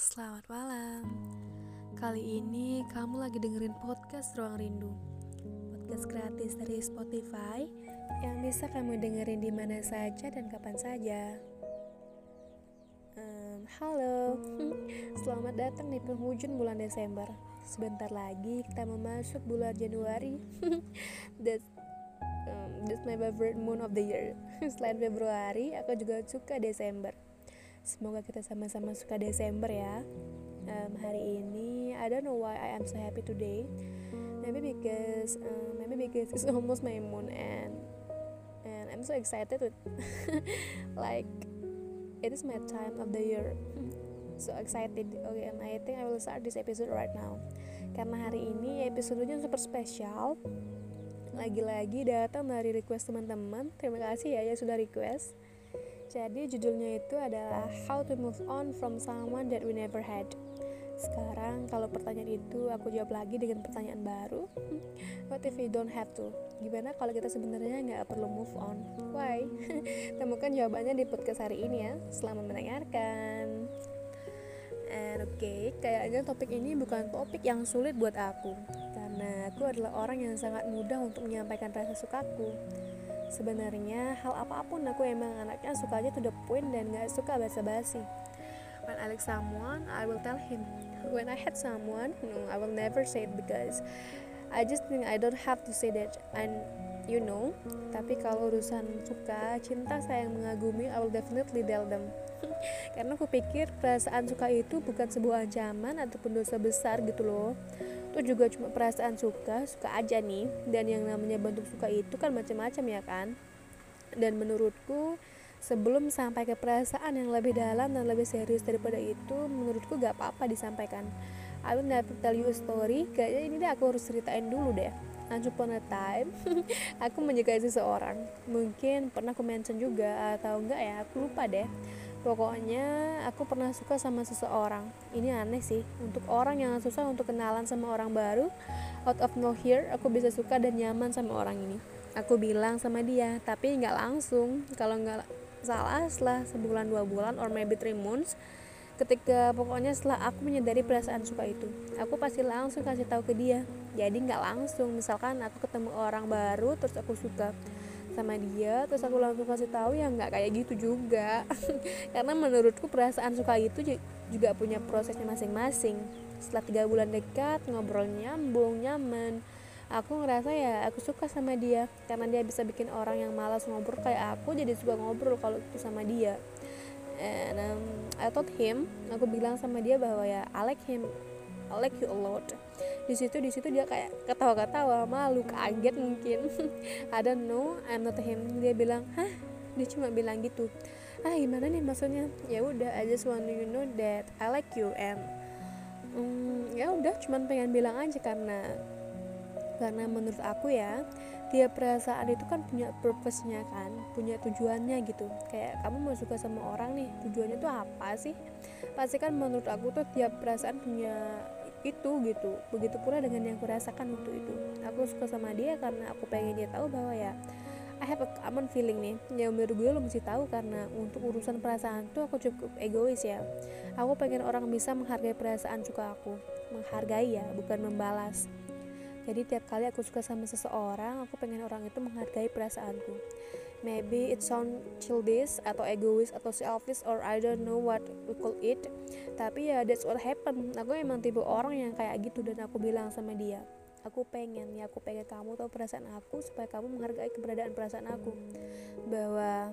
Selamat malam. Kali ini kamu lagi dengerin podcast Ruang Rindu. Podcast gratis dari Spotify yang bisa kamu dengerin di mana saja dan kapan saja. Um, halo, selamat datang di penghujung bulan Desember. Sebentar lagi kita memasuki bulan Januari. that's, um, that's my favorite month of the year. Selain Februari, aku juga suka Desember. Semoga kita sama-sama suka Desember ya. Um, hari ini I don't know why I am so happy today. Maybe because um, maybe because it's almost my moon and and I'm so excited with like it is my time of the year. so excited. Okay, and I think I will start this episode right now. Karena hari ini episodenya super spesial. Lagi-lagi datang dari request teman-teman. Terima kasih ya yang sudah request jadi judulnya itu adalah How to Move On from Someone That We Never Had. Sekarang kalau pertanyaan itu aku jawab lagi dengan pertanyaan baru. What if we don't have to? Gimana kalau kita sebenarnya nggak perlu move on? Why? Temukan jawabannya di podcast hari ini ya. Selamat mendengarkan. And oke, okay, kayaknya topik ini bukan topik yang sulit buat aku karena aku adalah orang yang sangat mudah untuk menyampaikan rasa sukaku Sebenarnya hal apa pun aku emang anaknya suka aja to the point dan gak suka basa-basi. When I like someone, I will tell him. When I hate someone, no, I will never say it because I just think I don't have to say that. And you know, tapi kalau urusan suka, cinta, sayang, mengagumi, I will definitely tell them. Karena aku pikir perasaan suka itu bukan sebuah ancaman ataupun dosa besar gitu loh itu juga cuma perasaan suka suka aja nih. Dan yang namanya bentuk suka itu kan macam-macam ya kan. Dan menurutku sebelum sampai ke perasaan yang lebih dalam dan lebih serius daripada itu menurutku gak apa-apa disampaikan. I will never tell you a story. Kayaknya ini deh aku harus ceritain dulu deh. Once upon a time, aku menyukai seseorang. Mungkin pernah aku mention juga atau enggak ya, aku lupa deh Pokoknya aku pernah suka sama seseorang. Ini aneh sih, untuk orang yang susah untuk kenalan sama orang baru, out of no here, aku bisa suka dan nyaman sama orang ini. Aku bilang sama dia, tapi nggak langsung. Kalau nggak salah, setelah sebulan dua bulan or maybe three months, ketika pokoknya setelah aku menyadari perasaan suka itu, aku pasti langsung kasih tahu ke dia. Jadi nggak langsung, misalkan aku ketemu orang baru terus aku suka sama dia terus aku langsung kasih tahu ya nggak kayak gitu juga. Karena menurutku perasaan suka itu juga punya prosesnya masing-masing. Setelah tiga bulan dekat ngobrol nyambung nyaman. Aku ngerasa ya aku suka sama dia. Karena dia bisa bikin orang yang malas ngobrol kayak aku jadi suka ngobrol kalau itu sama dia. And um, I told him aku bilang sama dia bahwa ya I like him I like you a lot di situ di situ dia kayak ketawa-ketawa malu kaget mungkin. Don't know I'm not him. Dia bilang hah? Dia cuma bilang gitu ah gimana nih maksudnya? Ya udah I just want you know that I like you and mm, ya udah cuman pengen bilang aja karena karena menurut aku ya tiap perasaan itu kan punya purpose-nya kan punya tujuannya gitu. Kayak kamu mau suka sama orang nih tujuannya tuh apa sih? Pasti kan menurut aku tuh tiap perasaan punya itu gitu. Begitu pula dengan yang kurasakan waktu itu. Aku suka sama dia karena aku pengen dia tahu bahwa ya I have a common feeling nih. Yang menurut gue lo mesti tahu karena untuk urusan perasaan tuh aku cukup egois ya. Aku pengen orang bisa menghargai perasaan suka aku. Menghargai ya bukan membalas. Jadi tiap kali aku suka sama seseorang aku pengen orang itu menghargai perasaanku maybe it sound childish atau egois atau selfish or I don't know what we call it. Tapi ya that's what happen. Aku emang tipe orang yang kayak gitu dan aku bilang sama dia aku pengen ya aku pengen kamu tahu perasaan aku supaya kamu menghargai keberadaan perasaan aku. Bahwa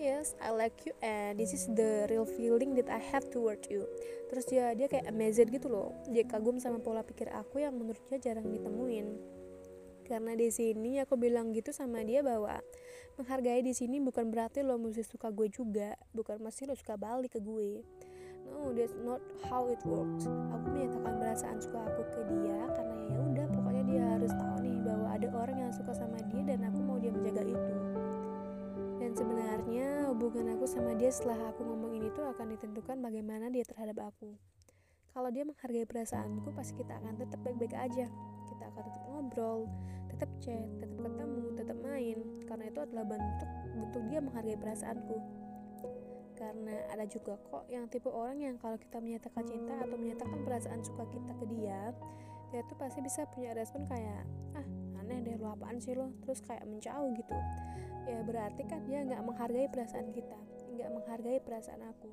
yes I like you and this is the real feeling that I have toward you. Terus dia dia kayak amazed gitu loh. Dia kagum sama pola pikir aku yang menurutnya jarang ditemuin karena di sini aku bilang gitu sama dia bahwa menghargai di sini bukan berarti lo mesti suka gue juga bukan mesti lo suka balik ke gue. No that's not how it works. Aku menyatakan perasaan suka aku ke dia karena ya udah pokoknya dia harus tahu nih bahwa ada orang yang suka sama dia dan aku mau dia menjaga itu. Dan sebenarnya hubungan aku sama dia setelah aku ngomong ini tuh akan ditentukan bagaimana dia terhadap aku. Kalau dia menghargai perasaanku pasti kita akan tetap baik-baik aja tetap ngobrol tetap chat tetap ketemu tetap main. Karena itu adalah bentuk bentuk dia menghargai perasaanku. Karena ada juga kok yang tipe orang yang kalau kita menyatakan cinta atau menyatakan perasaan suka kita ke dia dia tuh pasti bisa punya respon kayak ah aneh deh lo apaan sih lo terus kayak menjauh gitu. Ya berarti kan dia nggak menghargai perasaan kita nggak menghargai perasaan aku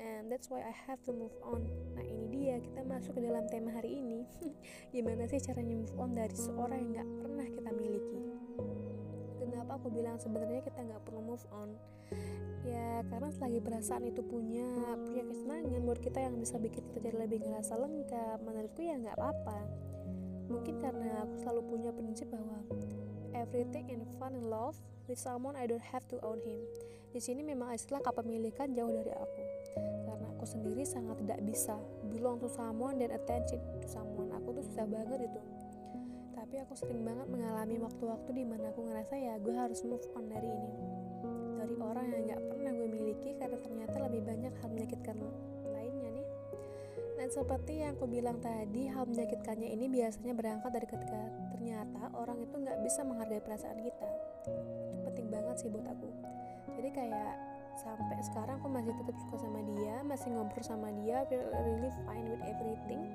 and that's why I have to move on. Nah ini dia kita masuk ke dalam tema hari ini. Gimana sih caranya move on dari seorang yang nggak pernah kita miliki? Kenapa aku bilang sebenarnya kita nggak perlu move on? Ya karena selagi perasaan itu punya punya kesenangan buat kita yang bisa bikin kita jadi lebih ngerasa lengkap menurutku ya nggak apa-apa. Mungkin karena aku selalu punya prinsip bahwa everything in fun and love with someone I don't have to own him. Di sini memang istilah kepemilikan jauh dari aku. Karena aku sendiri sangat tidak bisa belong to someone dan attention to someone. Aku tuh susah banget itu. Tapi aku sering banget mengalami waktu-waktu di mana aku ngerasa ya gue harus move on dari ini. Dari orang yang nggak pernah gue miliki karena ternyata lebih banyak hal menyakitkan lainnya nih. Dan seperti yang aku bilang tadi hal menyakitkannya ini biasanya berangkat dari ketika ternyata orang itu nggak bisa menghargai perasaan kita. Itu penting banget sih buat aku. Jadi kayak sampai sekarang aku masih tetap suka sama dia masih ngobrol sama dia really fine with everything.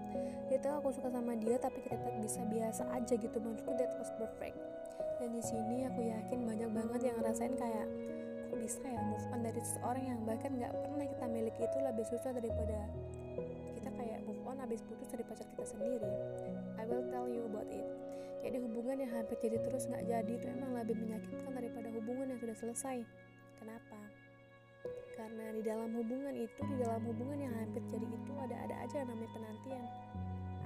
Dia tahu aku suka sama dia tapi kita tetap bisa biasa aja gitu. Menurutku that was perfect. Dan di sini aku yakin banyak banget yang ngerasain kayak kok bisa ya move on dari seseorang yang bahkan nggak pernah kita miliki itu lebih susah daripada kita kayak move on habis putus dari pacar kita sendiri. I will tell you about it jadi hubungan yang hampir jadi terus nggak jadi itu emang lebih menyakitkan daripada hubungan yang sudah selesai. Kenapa? Karena di dalam hubungan itu di dalam hubungan yang hampir jadi itu ada-ada aja yang namanya penantian.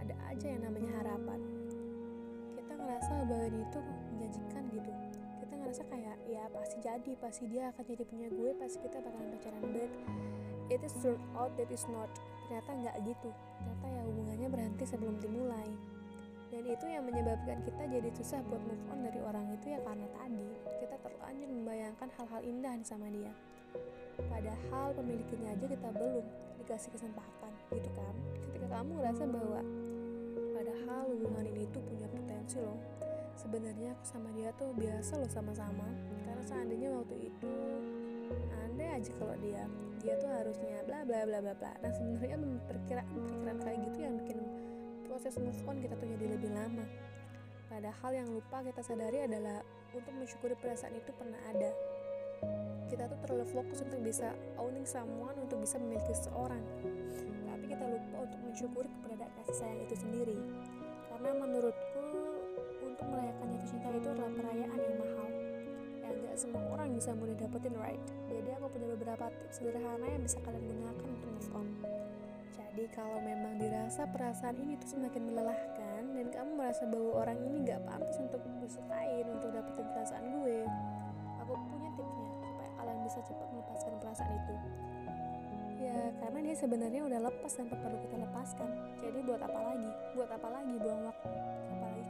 Ada aja yang namanya harapan. Kita ngerasa bahwa itu menjanjikan gitu. Ngerasa kayak ya pasti jadi pasti dia akan jadi punya gue pasti kita bakalan pacaran but it is turned out that is not. Ternyata nggak gitu. Ternyata ya hubungannya berhenti sebelum dimulai dan itu yang menyebabkan kita jadi susah buat move on dari orang itu ya karena tadi kita terlanjur membayangkan hal-hal indah sama dia. Padahal pemiliknya aja kita belum dikasih kesempatan gitu kan? Ketika kamu ngerasa bahwa padahal hubungan ini tuh punya potensi loh. Sebenarnya aku sama dia tuh biasa loh sama-sama karena seandainya waktu itu andai aja kalau dia dia tuh harusnya bla bla bla bla bla. Nah sebenarnya perkiraan perkiraan kayak gitu yang bikin proses move on kita tuh jadi lebih lama. Padahal yang lupa kita sadari adalah untuk mensyukuri perasaan itu pernah ada. Kita tuh terlalu fokus untuk bisa owning someone untuk bisa memiliki seseorang. Tapi kita lupa untuk mensyukuri keberadaan kasih sayang itu sendiri. Karena menurutku untuk merayakan jatuh cinta itu adalah perayaan yang mahal. Yang gak semua orang bisa mudah dapetin right? Jadi aku punya beberapa tips sederhana yang bisa kalian gunakan untuk move on jadi kalau memang dirasa perasaan ini tuh semakin melelahkan dan kamu merasa bahwa orang ini gak pantas untuk disukain untuk dapetin perasaan gue aku punya tipsnya supaya kalian bisa cepat melepaskan perasaan itu. Ya karena dia sebenarnya udah lepas tanpa perlu kita lepaskan. Jadi buat apa lagi? Buat apa lagi buang waktu?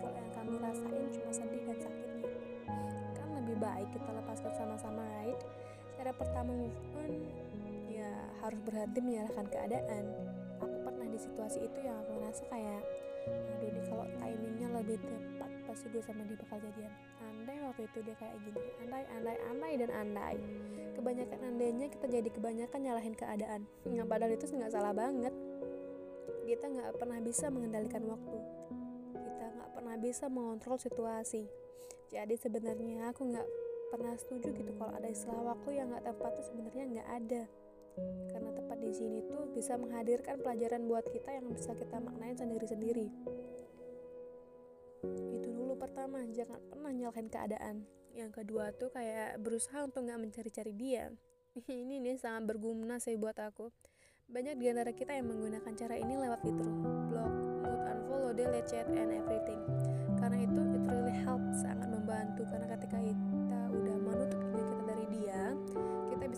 Kalau yang kamu rasain cuma sedih dan sakitnya. Kan lebih baik kita lepaskan sama-sama right? Cara pertama move on ya harus berhenti menyalahkan keadaan situasi itu yang aku ngerasa kayak aduh ini kalau timingnya lebih tepat pasti gue sama dia bakal jadian. Andai waktu itu dia kayak gini andai andai andai dan andai. Kebanyakan andainya kita jadi kebanyakan nyalahin keadaan. Nggak padahal itu nggak salah banget. Kita nggak pernah bisa mengendalikan waktu. Pernah bisa mengontrol situasi. Jadi sebenarnya aku nggak pernah setuju gitu kalau ada istilah waktu yang nggak tepat tuh sebenarnya nggak ada. Karena tepat di sini tuh bisa menghadirkan pelajaran buat kita yang bisa kita maknain sendiri-sendiri. Itu dulu pertama, jangan pernah nyalahin keadaan. Yang kedua tuh kayak berusaha untuk nggak mencari-cari dia. ini nih sangat berguna sih buat aku. Banyak di antara kita yang menggunakan cara ini lewat fitur blog, unfollow, delete chat and everything. Karena itu it really help sangat membantu karena ketika kita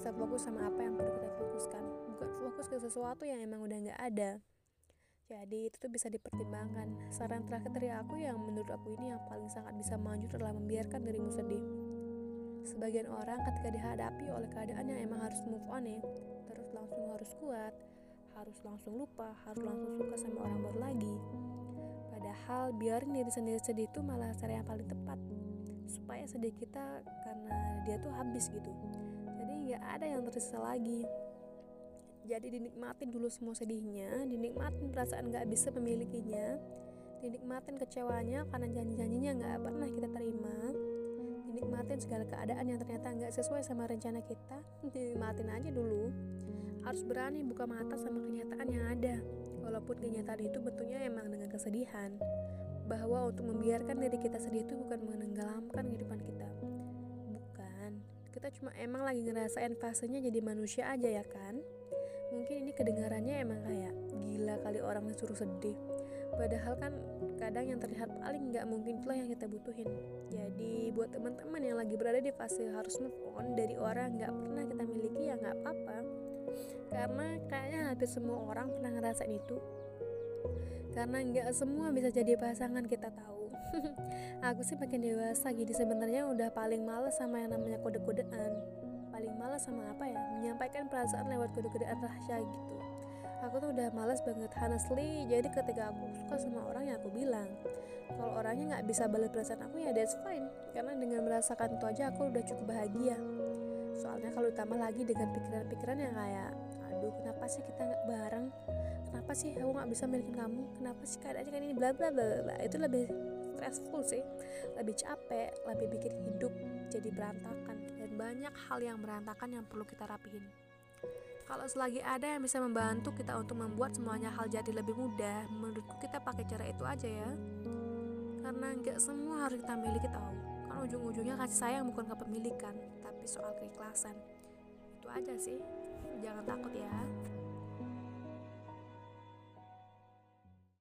bisa fokus sama apa yang perlu kita fokuskan, bukan fokus ke sesuatu yang emang udah nggak ada. Jadi itu tuh bisa dipertimbangkan. Saran terakhir dari aku yang menurut aku ini yang paling sangat bisa maju adalah membiarkan dirimu sedih. Sebagian orang ketika dihadapi oleh keadaan yang emang harus move on nih, terus langsung harus kuat, harus langsung lupa, harus langsung suka sama orang baru lagi. Padahal biarin diri sendiri sedih itu malah cara yang paling tepat supaya sedih kita karena dia tuh habis gitu. Nggak ada yang tersisa lagi. Jadi dinikmatin dulu semua sedihnya dinikmatin perasaan nggak bisa memilikinya dinikmatin kecewanya karena janji-janjinya nggak pernah kita terima dinikmatin segala keadaan yang ternyata nggak sesuai sama rencana kita dinikmatin aja dulu. Harus berani buka mata sama kenyataan yang ada walaupun kenyataan itu bentuknya emang dengan kesedihan. Bahwa untuk membiarkan diri kita sedih itu bukan menenggelamkan kehidupan kita kita cuma emang lagi ngerasain fasenya jadi manusia aja ya kan? Mungkin ini kedengarannya emang kayak gila kali orang disuruh sedih. Padahal kan kadang yang terlihat paling nggak mungkin itulah yang kita butuhin. Jadi buat teman-teman yang lagi berada di fase harus move on dari orang nggak pernah kita miliki ya nggak apa-apa. Karena kayaknya hampir semua orang pernah ngerasain itu. Karena nggak semua bisa jadi pasangan kita tahu aku sih makin dewasa jadi sebenarnya udah paling males sama yang namanya kode-kodean. Paling males sama apa ya? Menyampaikan perasaan lewat kode-kodean rahasia gitu. Aku tuh udah males banget honestly. Jadi ketika aku suka sama orang yang aku bilang kalau orangnya nggak bisa balas perasaan aku ya that's fine. Karena dengan merasakan itu aja aku udah cukup bahagia. Soalnya kalau ditambah lagi dengan pikiran-pikiran yang kayak aduh kenapa sih kita nggak bareng? Kenapa sih aku nggak bisa milikin kamu? Kenapa sih keadaannya kayak ini bla bla bla. Itu lebih stressful sih. Lebih capek lebih bikin hidup jadi berantakan dan banyak hal yang berantakan yang perlu kita rapihin. Kalau selagi ada yang bisa membantu kita untuk membuat semuanya hal jadi lebih mudah menurutku kita pakai cara itu aja ya. Karena nggak semua harus kita miliki tahu kan ujung-ujungnya kasih sayang bukan kepemilikan tapi soal keikhlasan. Itu aja sih. Jangan takut ya